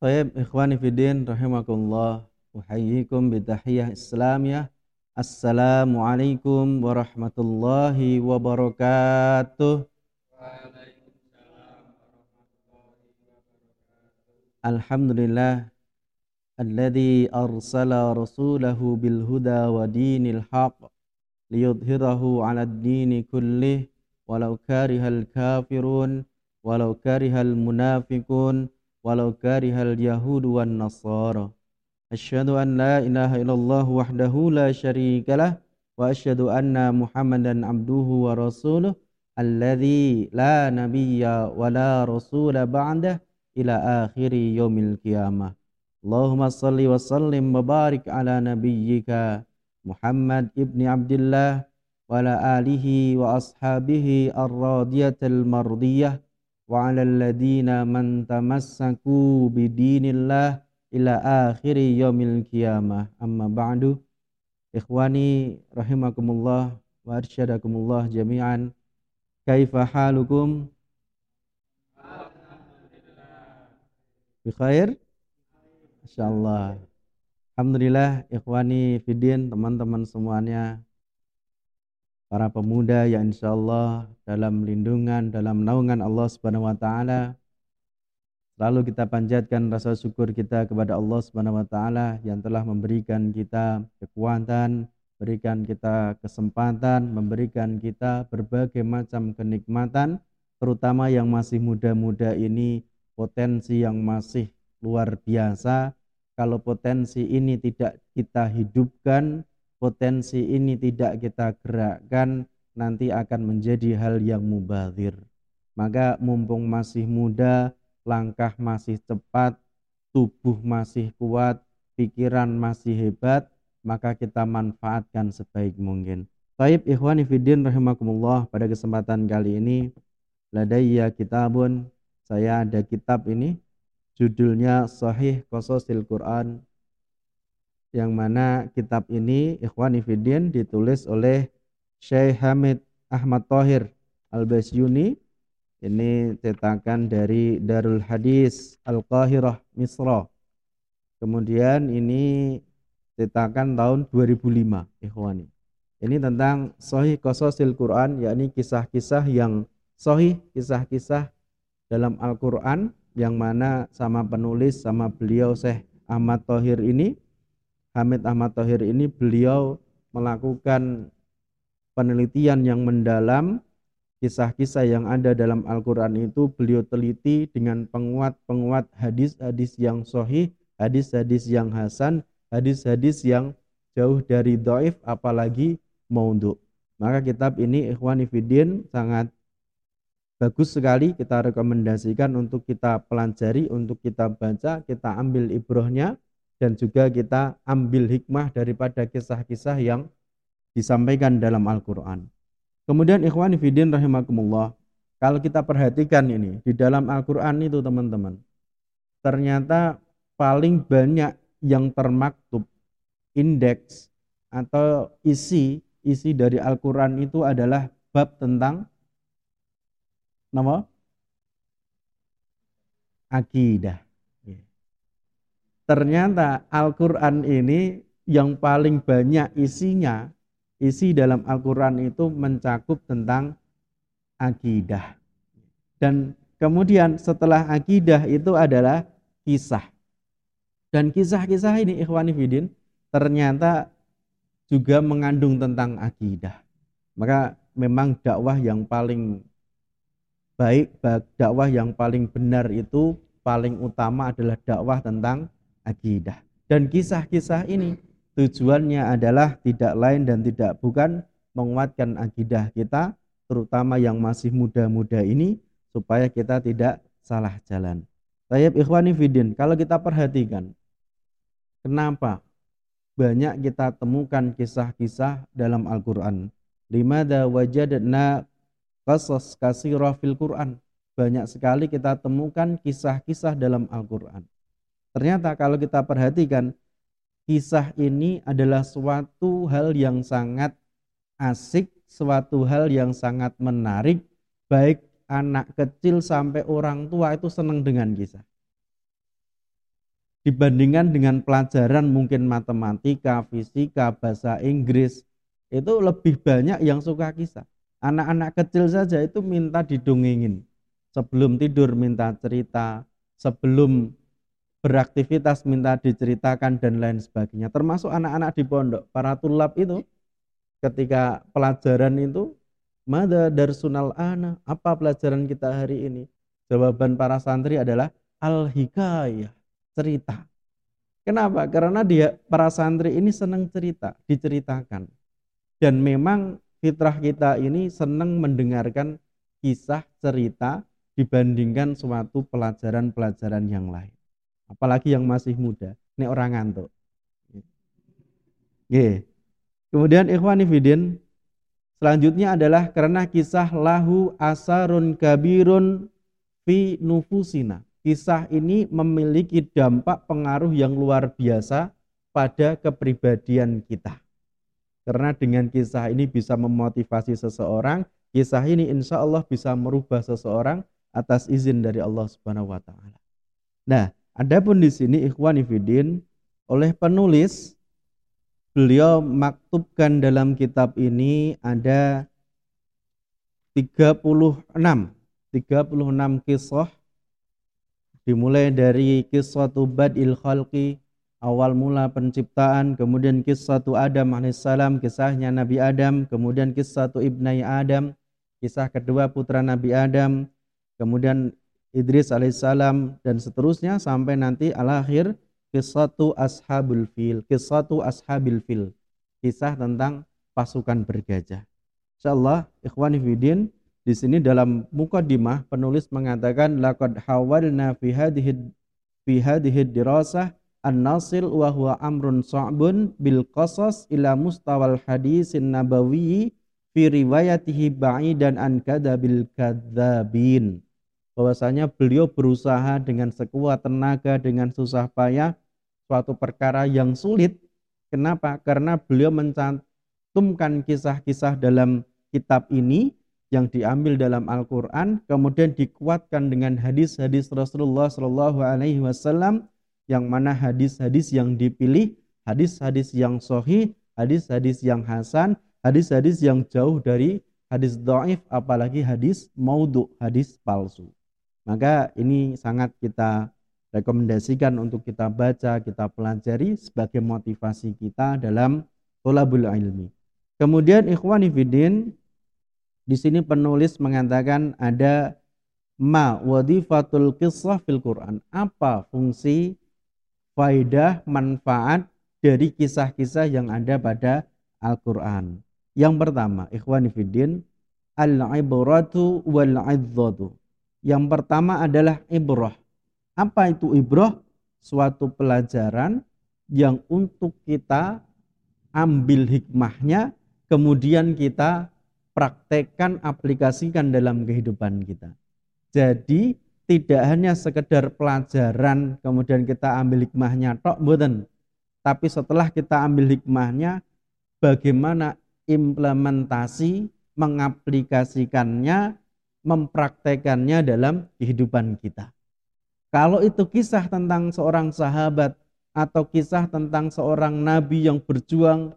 طيب إخواني في الدين رحمكم الله أحييكم بتحية إسلامية. السلام عليكم ورحمة الله وبركاته. الحمد لله الذي أرسل رسوله بالهدى ودين الحق ليظهره على الدين كله. ولو كره الكافرون ولو كره المنافقون ولو كره اليهود والنصارى. أشهد أن لا إله إلا الله وحده لا شريك له وأشهد أن محمدا عبده ورسوله الذي لا نبي ولا رسول بعده إلى آخر يوم القيامة. اللهم صل وسلم وبارك على نبيك محمد ابن عبد الله وعلى آله وأصحابه الراضية المرضية wa 'alal ladina man tamassaku bidinillah ila akhiri yaumil qiyamah. Amma ba'du. Ikhwani rahimakumullah wa arsyadakumullah jami'an. Kaifa halukum? Bi khair insyaallah alhamdulillah ikhwani fidin teman-teman semuanya para pemuda yang insya Allah dalam lindungan, dalam naungan Allah Subhanahu wa taala. Lalu kita panjatkan rasa syukur kita kepada Allah Subhanahu wa taala yang telah memberikan kita kekuatan, berikan kita kesempatan, memberikan kita berbagai macam kenikmatan, terutama yang masih muda-muda ini potensi yang masih luar biasa. Kalau potensi ini tidak kita hidupkan, potensi ini tidak kita gerakkan nanti akan menjadi hal yang mubazir. Maka mumpung masih muda, langkah masih cepat, tubuh masih kuat, pikiran masih hebat, maka kita manfaatkan sebaik mungkin. Taib ikhwani fiddin rahimakumullah pada kesempatan kali ini ladayya kitabun saya ada kitab ini judulnya Sahih Qasasil Quran yang mana kitab ini Ikhwan Ifidin ditulis oleh Syekh Hamid Ahmad Tohir Al-Basyuni. Ini cetakan dari Darul Hadis Al-Qahirah Misra. Kemudian ini cetakan tahun 2005 Ikhwani. Ini tentang Sahih Qasasil Quran yakni kisah-kisah yang Sahih kisah-kisah dalam Al-Quran yang mana sama penulis sama beliau Syekh Ahmad Tohir ini Hamid Ahmad Thohir ini beliau melakukan penelitian yang mendalam kisah-kisah yang ada dalam Al-Quran itu beliau teliti dengan penguat-penguat hadis-hadis yang sohih, hadis-hadis yang hasan, hadis-hadis yang jauh dari doif apalagi maunduk. Maka kitab ini Ikhwan Ifidin sangat bagus sekali kita rekomendasikan untuk kita pelajari, untuk kita baca, kita ambil ibrohnya dan juga kita ambil hikmah daripada kisah-kisah yang disampaikan dalam Al-Quran. Kemudian ikhwan fidin rahimakumullah, kalau kita perhatikan ini di dalam Al-Quran itu teman-teman, ternyata paling banyak yang termaktub indeks atau isi isi dari Al-Quran itu adalah bab tentang nama akidah ternyata Al-Quran ini yang paling banyak isinya, isi dalam Al-Quran itu mencakup tentang akidah. Dan kemudian setelah akidah itu adalah kisah. Dan kisah-kisah ini ikhwani fidin ternyata juga mengandung tentang akidah. Maka memang dakwah yang paling baik, dakwah yang paling benar itu paling utama adalah dakwah tentang akidah. Dan kisah-kisah ini tujuannya adalah tidak lain dan tidak bukan menguatkan akidah kita, terutama yang masih muda-muda ini, supaya kita tidak salah jalan. Tayyib ikhwani fidin, kalau kita perhatikan, kenapa banyak kita temukan kisah-kisah dalam Al-Quran. Limada wajadna qasas kasirah fil Quran. Banyak sekali kita temukan kisah-kisah dalam Al-Quran. Ternyata kalau kita perhatikan kisah ini adalah suatu hal yang sangat asik, suatu hal yang sangat menarik, baik anak kecil sampai orang tua itu senang dengan kisah. dibandingkan dengan pelajaran mungkin matematika, fisika, bahasa Inggris itu lebih banyak yang suka kisah. Anak-anak kecil saja itu minta didongengin. Sebelum tidur minta cerita, sebelum beraktivitas minta diceritakan dan lain sebagainya. Termasuk anak-anak di pondok, para tulab itu ketika pelajaran itu Mada darsunal ana, apa pelajaran kita hari ini? Jawaban para santri adalah al-hikayah, cerita. Kenapa? Karena dia para santri ini senang cerita, diceritakan. Dan memang fitrah kita ini senang mendengarkan kisah cerita dibandingkan suatu pelajaran-pelajaran yang lain. Apalagi yang masih muda. Ini orang ngantuk. Oke. Kemudian ikhwan Fidin, selanjutnya adalah karena kisah lahu asarun kabirun fi nufusina. Kisah ini memiliki dampak pengaruh yang luar biasa pada kepribadian kita. Karena dengan kisah ini bisa memotivasi seseorang, kisah ini insya Allah bisa merubah seseorang atas izin dari Allah Subhanahu wa taala. Nah, adapun di sini ikhwan Fidin oleh penulis beliau maktubkan dalam kitab ini ada 36 36 kisah dimulai dari kisah badil khalqi awal mula penciptaan kemudian kisah Adam alaihissalam kisahnya Nabi Adam kemudian kisah ibnai Adam kisah kedua putra Nabi Adam kemudian Idris alaihissalam dan seterusnya sampai nanti al akhir Kisatu ashabul fil, kisatu ashabil fil. Kisah tentang pasukan bergajah. Insyaallah ikhwani fidin di sini dalam mukadimah penulis mengatakan laqad hawalna fi hadhihi fi hadhihi dirasah an-nasil wa huwa amrun sa'bun bil qasas ila mustawal hadisin nabawi fi riwayatihi ba'idan an kadabil kadzabin bahwasanya beliau berusaha dengan sekuat tenaga dengan susah payah suatu perkara yang sulit. Kenapa? Karena beliau mencantumkan kisah-kisah dalam kitab ini yang diambil dalam Al-Quran, kemudian dikuatkan dengan hadis-hadis Rasulullah Shallallahu Alaihi Wasallam, yang mana hadis-hadis yang dipilih, hadis-hadis yang sohi, hadis-hadis yang hasan, hadis-hadis yang jauh dari hadis doif, apalagi hadis maudhu, hadis palsu. Maka ini sangat kita rekomendasikan untuk kita baca, kita pelajari sebagai motivasi kita dalam tolabul ilmi. Kemudian ikhwani fidin, di sini penulis mengatakan ada ma wadifatul kisah fil Quran. Apa fungsi faidah manfaat dari kisah-kisah yang ada pada Al-Quran? Yang pertama, ikhwani fidin, al-ibratu wal-idzatu. Yang pertama adalah ibrah apa itu ibroh? Suatu pelajaran yang untuk kita ambil hikmahnya, kemudian kita praktekkan, aplikasikan dalam kehidupan kita. Jadi tidak hanya sekedar pelajaran, kemudian kita ambil hikmahnya, tok boten. Tapi setelah kita ambil hikmahnya, bagaimana implementasi, mengaplikasikannya, mempraktekannya dalam kehidupan kita. Kalau itu kisah tentang seorang sahabat atau kisah tentang seorang nabi yang berjuang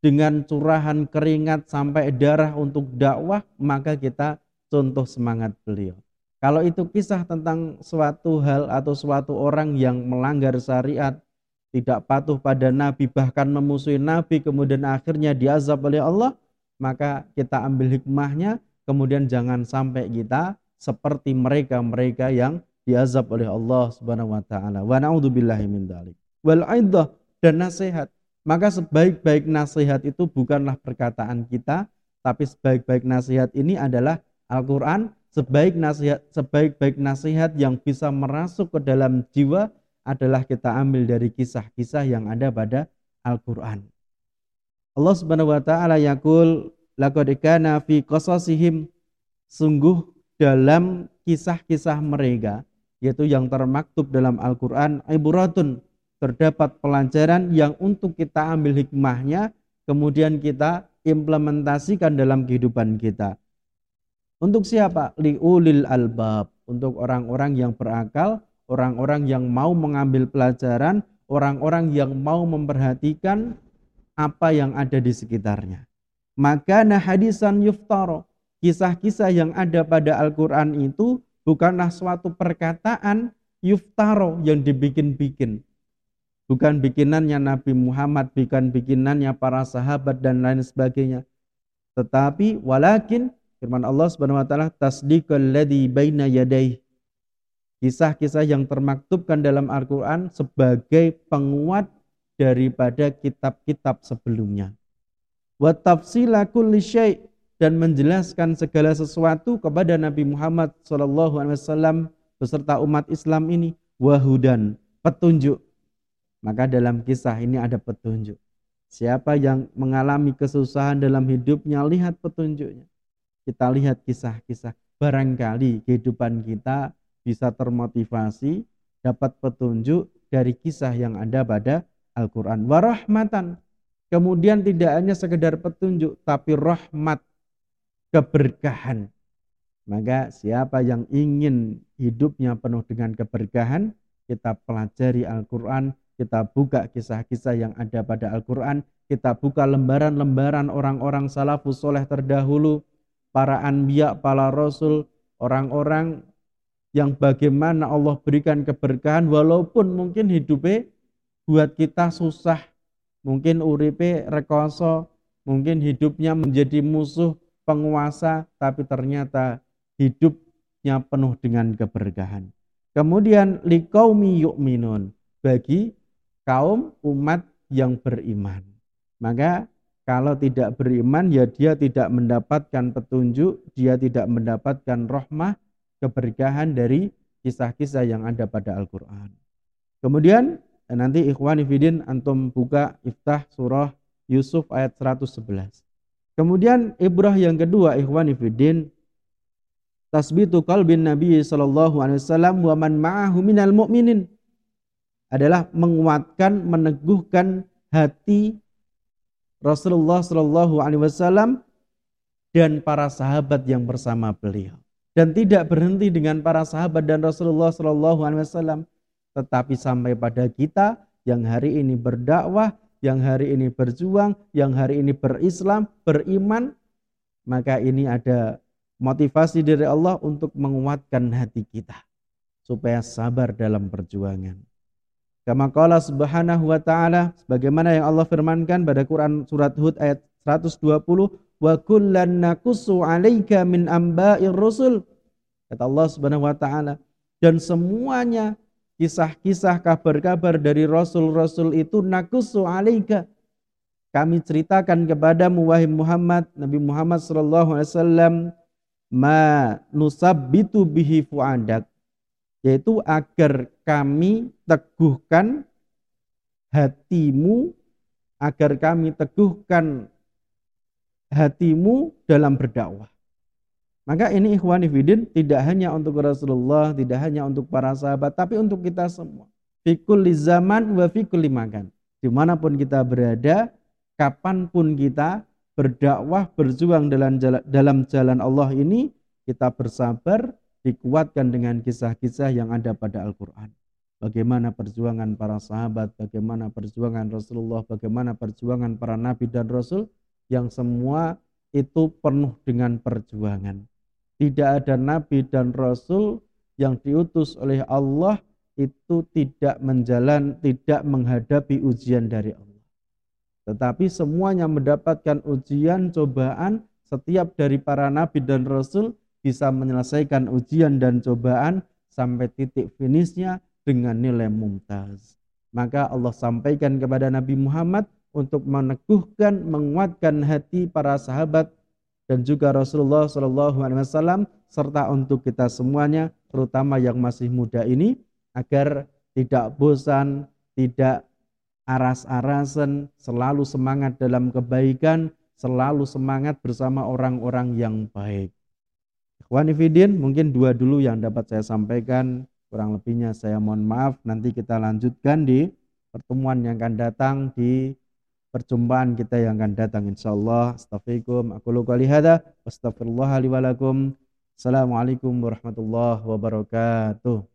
dengan curahan keringat sampai darah untuk dakwah, maka kita contoh semangat beliau. Kalau itu kisah tentang suatu hal atau suatu orang yang melanggar syariat, tidak patuh pada nabi, bahkan memusuhi nabi, kemudian akhirnya diazab oleh Allah, maka kita ambil hikmahnya, kemudian jangan sampai kita seperti mereka-mereka yang diazab oleh Allah Subhanahu wa taala. Wa naudzubillahi min dzalik. Wal aidah dan nasihat. Maka sebaik-baik nasihat itu bukanlah perkataan kita, tapi sebaik-baik nasihat ini adalah Al-Qur'an. Sebaik nasihat sebaik-baik nasihat yang bisa merasuk ke dalam jiwa adalah kita ambil dari kisah-kisah yang ada pada Al-Qur'an. Allah Subhanahu wa taala yaqul laqad kana fi qasasihim sungguh dalam kisah-kisah mereka yaitu yang termaktub dalam Al-Qur'an iburatun terdapat pelajaran yang untuk kita ambil hikmahnya kemudian kita implementasikan dalam kehidupan kita. Untuk siapa? Liulil albab, untuk orang-orang yang berakal, orang-orang yang mau mengambil pelajaran, orang-orang yang mau memperhatikan apa yang ada di sekitarnya. Maka nah hadisan yuftaro, kisah-kisah yang ada pada Al-Quran itu bukanlah suatu perkataan yuftaro yang dibikin-bikin. Bukan bikinannya Nabi Muhammad, bukan bikinannya para sahabat dan lain sebagainya. Tetapi walakin firman Allah Subhanahu wa taala tasdiqal ladzi baina yadayhi. Kisah-kisah yang termaktubkan dalam Al-Qur'an sebagai penguat daripada kitab-kitab sebelumnya. Wa tafsila kulli syai' dan menjelaskan segala sesuatu kepada Nabi Muhammad SAW beserta umat Islam ini wahudan petunjuk maka dalam kisah ini ada petunjuk siapa yang mengalami kesusahan dalam hidupnya lihat petunjuknya kita lihat kisah-kisah barangkali kehidupan kita bisa termotivasi dapat petunjuk dari kisah yang ada pada Al-Quran. Warahmatan. Kemudian tidak hanya sekedar petunjuk, tapi rahmat, keberkahan. Maka siapa yang ingin hidupnya penuh dengan keberkahan, kita pelajari Al-Quran, kita buka kisah-kisah yang ada pada Al-Quran, kita buka lembaran-lembaran orang-orang salafus soleh terdahulu, para anbiya, para rasul, orang-orang yang bagaimana Allah berikan keberkahan walaupun mungkin hidupnya buat kita susah. Mungkin uripe rekoso, mungkin hidupnya menjadi musuh penguasa, tapi ternyata hidupnya penuh dengan keberkahan. Kemudian liqaumi yu'minun bagi kaum umat yang beriman. Maka kalau tidak beriman ya dia tidak mendapatkan petunjuk, dia tidak mendapatkan rahmah, keberkahan dari kisah-kisah yang ada pada Al-Qur'an. Kemudian dan nanti ikhwani fidin antum buka iftah surah Yusuf ayat 111. Kemudian ibrah yang kedua ikhwani fidin tasbitu qalbin Nabi sallallahu alaihi wasallam wa man ma'ahu minal mu'minin. Adalah menguatkan meneguhkan hati Rasulullah sallallahu alaihi wasallam dan para sahabat yang bersama beliau. Dan tidak berhenti dengan para sahabat dan Rasulullah sallallahu alaihi wasallam tetapi sampai pada kita yang hari ini berdakwah, yang hari ini berjuang, yang hari ini berislam, beriman, maka ini ada motivasi dari Allah untuk menguatkan hati kita supaya sabar dalam perjuangan. Kama qala subhanahu wa ta'ala sebagaimana yang Allah firmankan pada Quran surat Hud ayat 120 wa kullan nakusu 'alaika min amba'ir rusul kata Allah Subhanahu wa taala dan semuanya kisah-kisah kabar-kabar dari rasul-rasul itu nakusu alaika. Kami ceritakan kepadamu wahai Muhammad Nabi Muhammad sallallahu alaihi wasallam ma nusabbitu bihi fuadak. Yaitu agar kami teguhkan hatimu agar kami teguhkan hatimu dalam berdakwah maka ini ikhwan ifidin tidak hanya untuk Rasulullah, tidak hanya untuk para sahabat, tapi untuk kita semua. Fikul zaman wa fikul makan. Di mana pun kita berada, kapan pun kita berdakwah, berjuang dalam jalan, dalam jalan Allah ini, kita bersabar, dikuatkan dengan kisah-kisah yang ada pada Al-Quran. Bagaimana perjuangan para sahabat, bagaimana perjuangan Rasulullah, bagaimana perjuangan para nabi dan rasul yang semua itu penuh dengan perjuangan. Tidak ada nabi dan rasul yang diutus oleh Allah itu tidak menjalan, tidak menghadapi ujian dari Allah. Tetapi semuanya mendapatkan ujian, cobaan, setiap dari para nabi dan rasul bisa menyelesaikan ujian dan cobaan sampai titik finishnya dengan nilai mumtaz. Maka Allah sampaikan kepada Nabi Muhammad untuk meneguhkan, menguatkan hati para sahabat dan juga Rasulullah Shallallahu Alaihi Wasallam serta untuk kita semuanya, terutama yang masih muda ini, agar tidak bosan, tidak aras-arasan, selalu semangat dalam kebaikan, selalu semangat bersama orang-orang yang baik. Ikhwanifidin, mungkin dua dulu yang dapat saya sampaikan, kurang lebihnya saya mohon maaf, nanti kita lanjutkan di pertemuan yang akan datang di perjumpaan kita yang akan datang insyaallah. Astaghfirukum aku lu qali hadza astaghfirullah li wa lakum. Assalamualaikum warahmatullahi wabarakatuh.